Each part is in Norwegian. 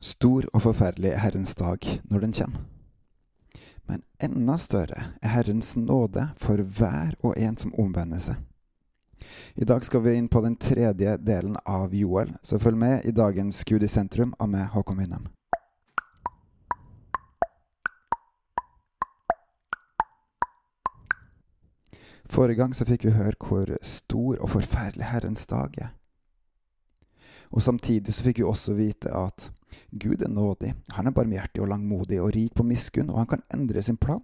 Stor og forferdelig er Herrens dag når den kommer. Men enda større er Herrens nåde for hver og en som omvender seg. I dag skal vi inn på den tredje delen av Joel, så følg med i dagens Gud i sentrum av meg, Håkon Winnem. Forrige gang så fikk vi høre hvor stor og forferdelig Herrens dag er. Og Samtidig så fikk vi også vite at Gud er nådig, han er barmhjertig og langmodig og rik på miskunn, og han kan endre sin plan.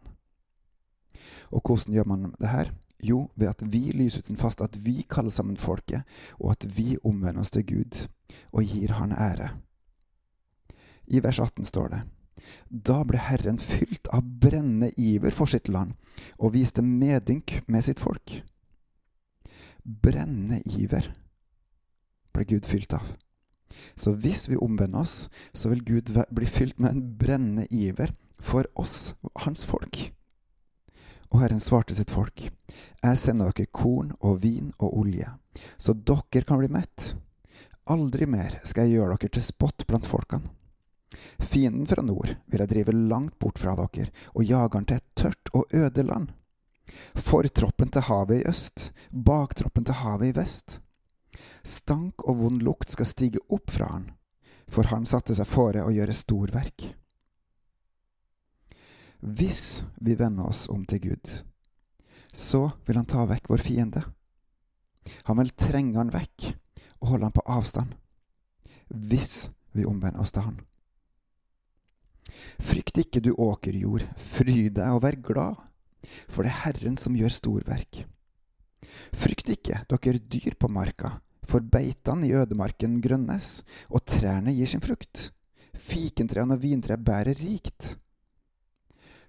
Og hvordan gjør man det her? Jo, ved at vi lyser ut en fast, at vi kaller sammen folket, og at vi omvender oss til Gud og gir Han ære. I vers 18 står det Da ble Herren fylt av brennende iver for sitt land, og viste medynk med sitt folk. Brennende iver ble Gud fylt av. Så hvis vi omvender oss, så vil Gud bli fylt med en brennende iver for oss, hans folk. Og Herren svarte sitt folk, Jeg sender dere korn og vin og olje, så dere kan bli mett. Aldri mer skal jeg gjøre dere til spott blant folkene. Fienden fra nord vil jeg drive langt bort fra dere og jage han til et tørt og øde land. Fortroppen til havet i øst, baktroppen til havet i vest. Stank og vond lukt skal stige opp fra han, for han satte seg fore å gjøre storverk. Hvis vi vender oss om til Gud, så vil han ta vekk vår fiende. Han vil trenge han vekk og holde han på avstand. Hvis vi omvender oss til han. Frykt ikke, du åkerjord, fry deg og vær glad, for det er Herren som gjør storverk. Frykt ikke, dere dyr på marka, for beitene i ødemarken grønnes, og trærne gir sin frukt. Fikentrærne og vintreet bærer rikt.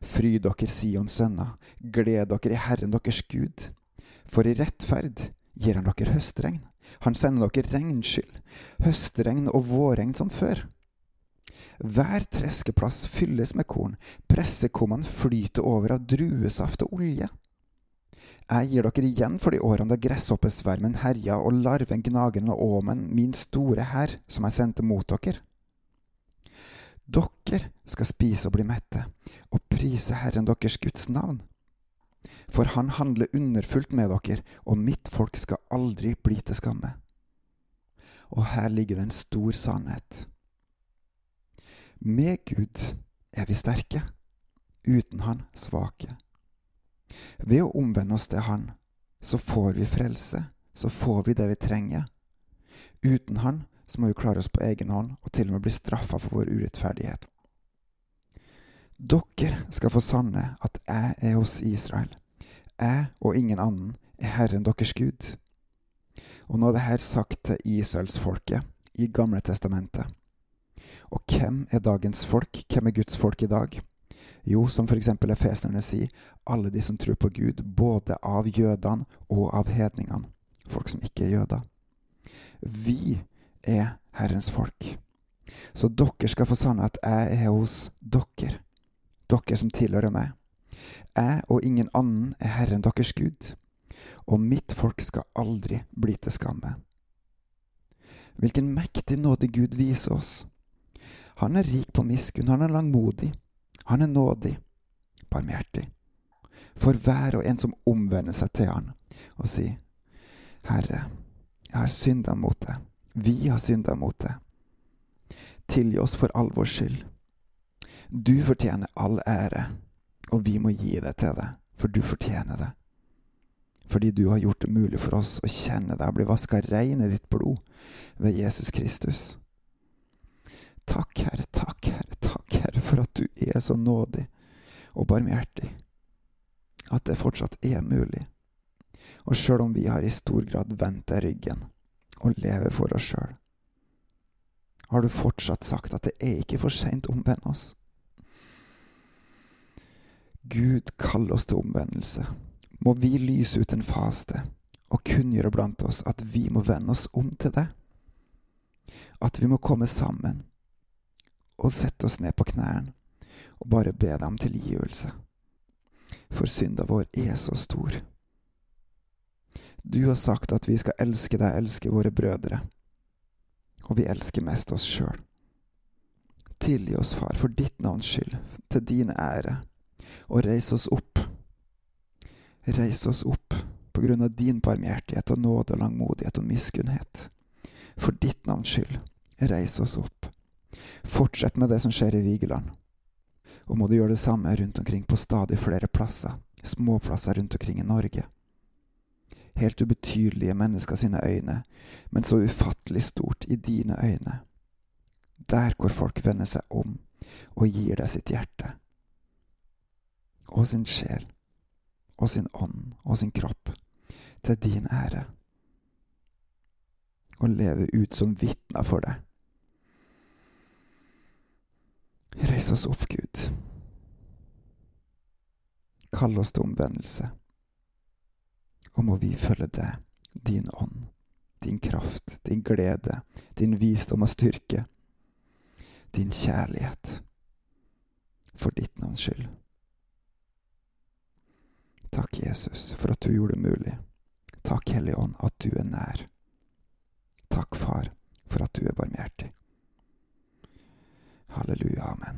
Fry dere, Sions sønner, gled dere i Herren deres Gud. For i rettferd gir han dere høstregn. Han sender dere regnskyll, høstregn og vårregn som før. Hver treskeplass fylles med korn, pressekummene flyter over av druesaft og olje. Jeg gir dere igjen for de årene da gresshoppesvermen herja og larven gnageren og åmen, min store hær, som jeg sendte mot dere. Dere skal spise og bli mette, og prise Herren deres Guds navn. For han handler underfullt med dere, og mitt folk skal aldri bli til skamme. Og her ligger det en stor sannhet. Med Gud er vi sterke, uten Han svake. Ved å omvende oss til Han, så får vi frelse, så får vi det vi trenger. Uten Han så må vi klare oss på egen hånd og til og med bli straffa for vår urettferdighet. Dere skal få sanne at jeg er hos Israel. Jeg og ingen annen er Herren deres Gud. Og nå er det her sagt til Israelsfolket i Gamle testamentet. Og hvem er dagens folk? Hvem er Guds folk i dag? Jo, som f.eks. efeserne sier, alle de som tror på Gud, både av jødene og av hedningene, folk som ikke er jøder. Vi er Herrens folk. Så dere skal få sanne at jeg er hos dere, dere som tilhører meg. Jeg og ingen annen er Herren deres Gud, og mitt folk skal aldri bli til skamme. Hvilken mektig nåde Gud viser oss. Han er rik på miskunn, han er langmodig. Han er nådig, barmhjertig, for hver og en som omvender seg til han og sier, Herre, jeg har synda mot deg, vi har synda mot deg. Tilgi oss for all vår skyld. Du fortjener all ære, og vi må gi det til deg, for du fortjener det. Fordi du har gjort det mulig for oss å kjenne deg og bli vaska rein i ditt blod ved Jesus Kristus. Takk, Herre, takk, Herre, for at du er så nådig og barmhjertig. At det fortsatt er mulig. Og sjøl om vi har i stor grad vendt deg ryggen og lever for oss sjøl, har du fortsatt sagt at det er ikke for seint å omvende oss. Gud kaller oss til omvendelse. Må vi lyse ut en faste og kunngjøre blant oss at vi må vende oss om til det. At vi må komme sammen og sette oss ned på knærne og bare be dem om tilgivelse. For synda vår er så stor. Du har sagt at vi skal elske deg, elske våre brødre, og vi elsker mest oss sjøl. Tilgi oss, far, for ditt navns skyld, til din ære, og reis oss opp. Reis oss opp på grunn av din barmhjertighet og nåde og langmodighet og miskunnhet. For ditt navns skyld, reis oss opp. Fortsett med det som skjer i Vigeland. Og må du gjøre det samme rundt omkring på stadig flere plasser, småplasser rundt omkring i Norge. Helt ubetydelige mennesker sine øyne, men så ufattelig stort i dine øyne. Der hvor folk vender seg om og gir deg sitt hjerte. Og sin sjel. Og sin ånd og sin kropp. Til din ære. Og leve ut som vitner for deg. Reis oss opp, Gud. Kall oss til omvendelse. Og må vi følge deg, din ånd, din kraft, din glede, din visdom og styrke, din kjærlighet, for ditt navns skyld. Takk, Jesus, for at du gjorde det mulig. Takk, Hellige Ånd, at du er nær. Takk, Far, for at du er barmhjertig. Halleluja. Amen.